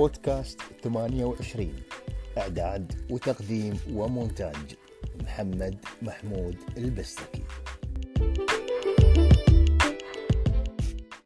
بودكاست 28 إعداد وتقديم ومونتاج محمد محمود البستكي.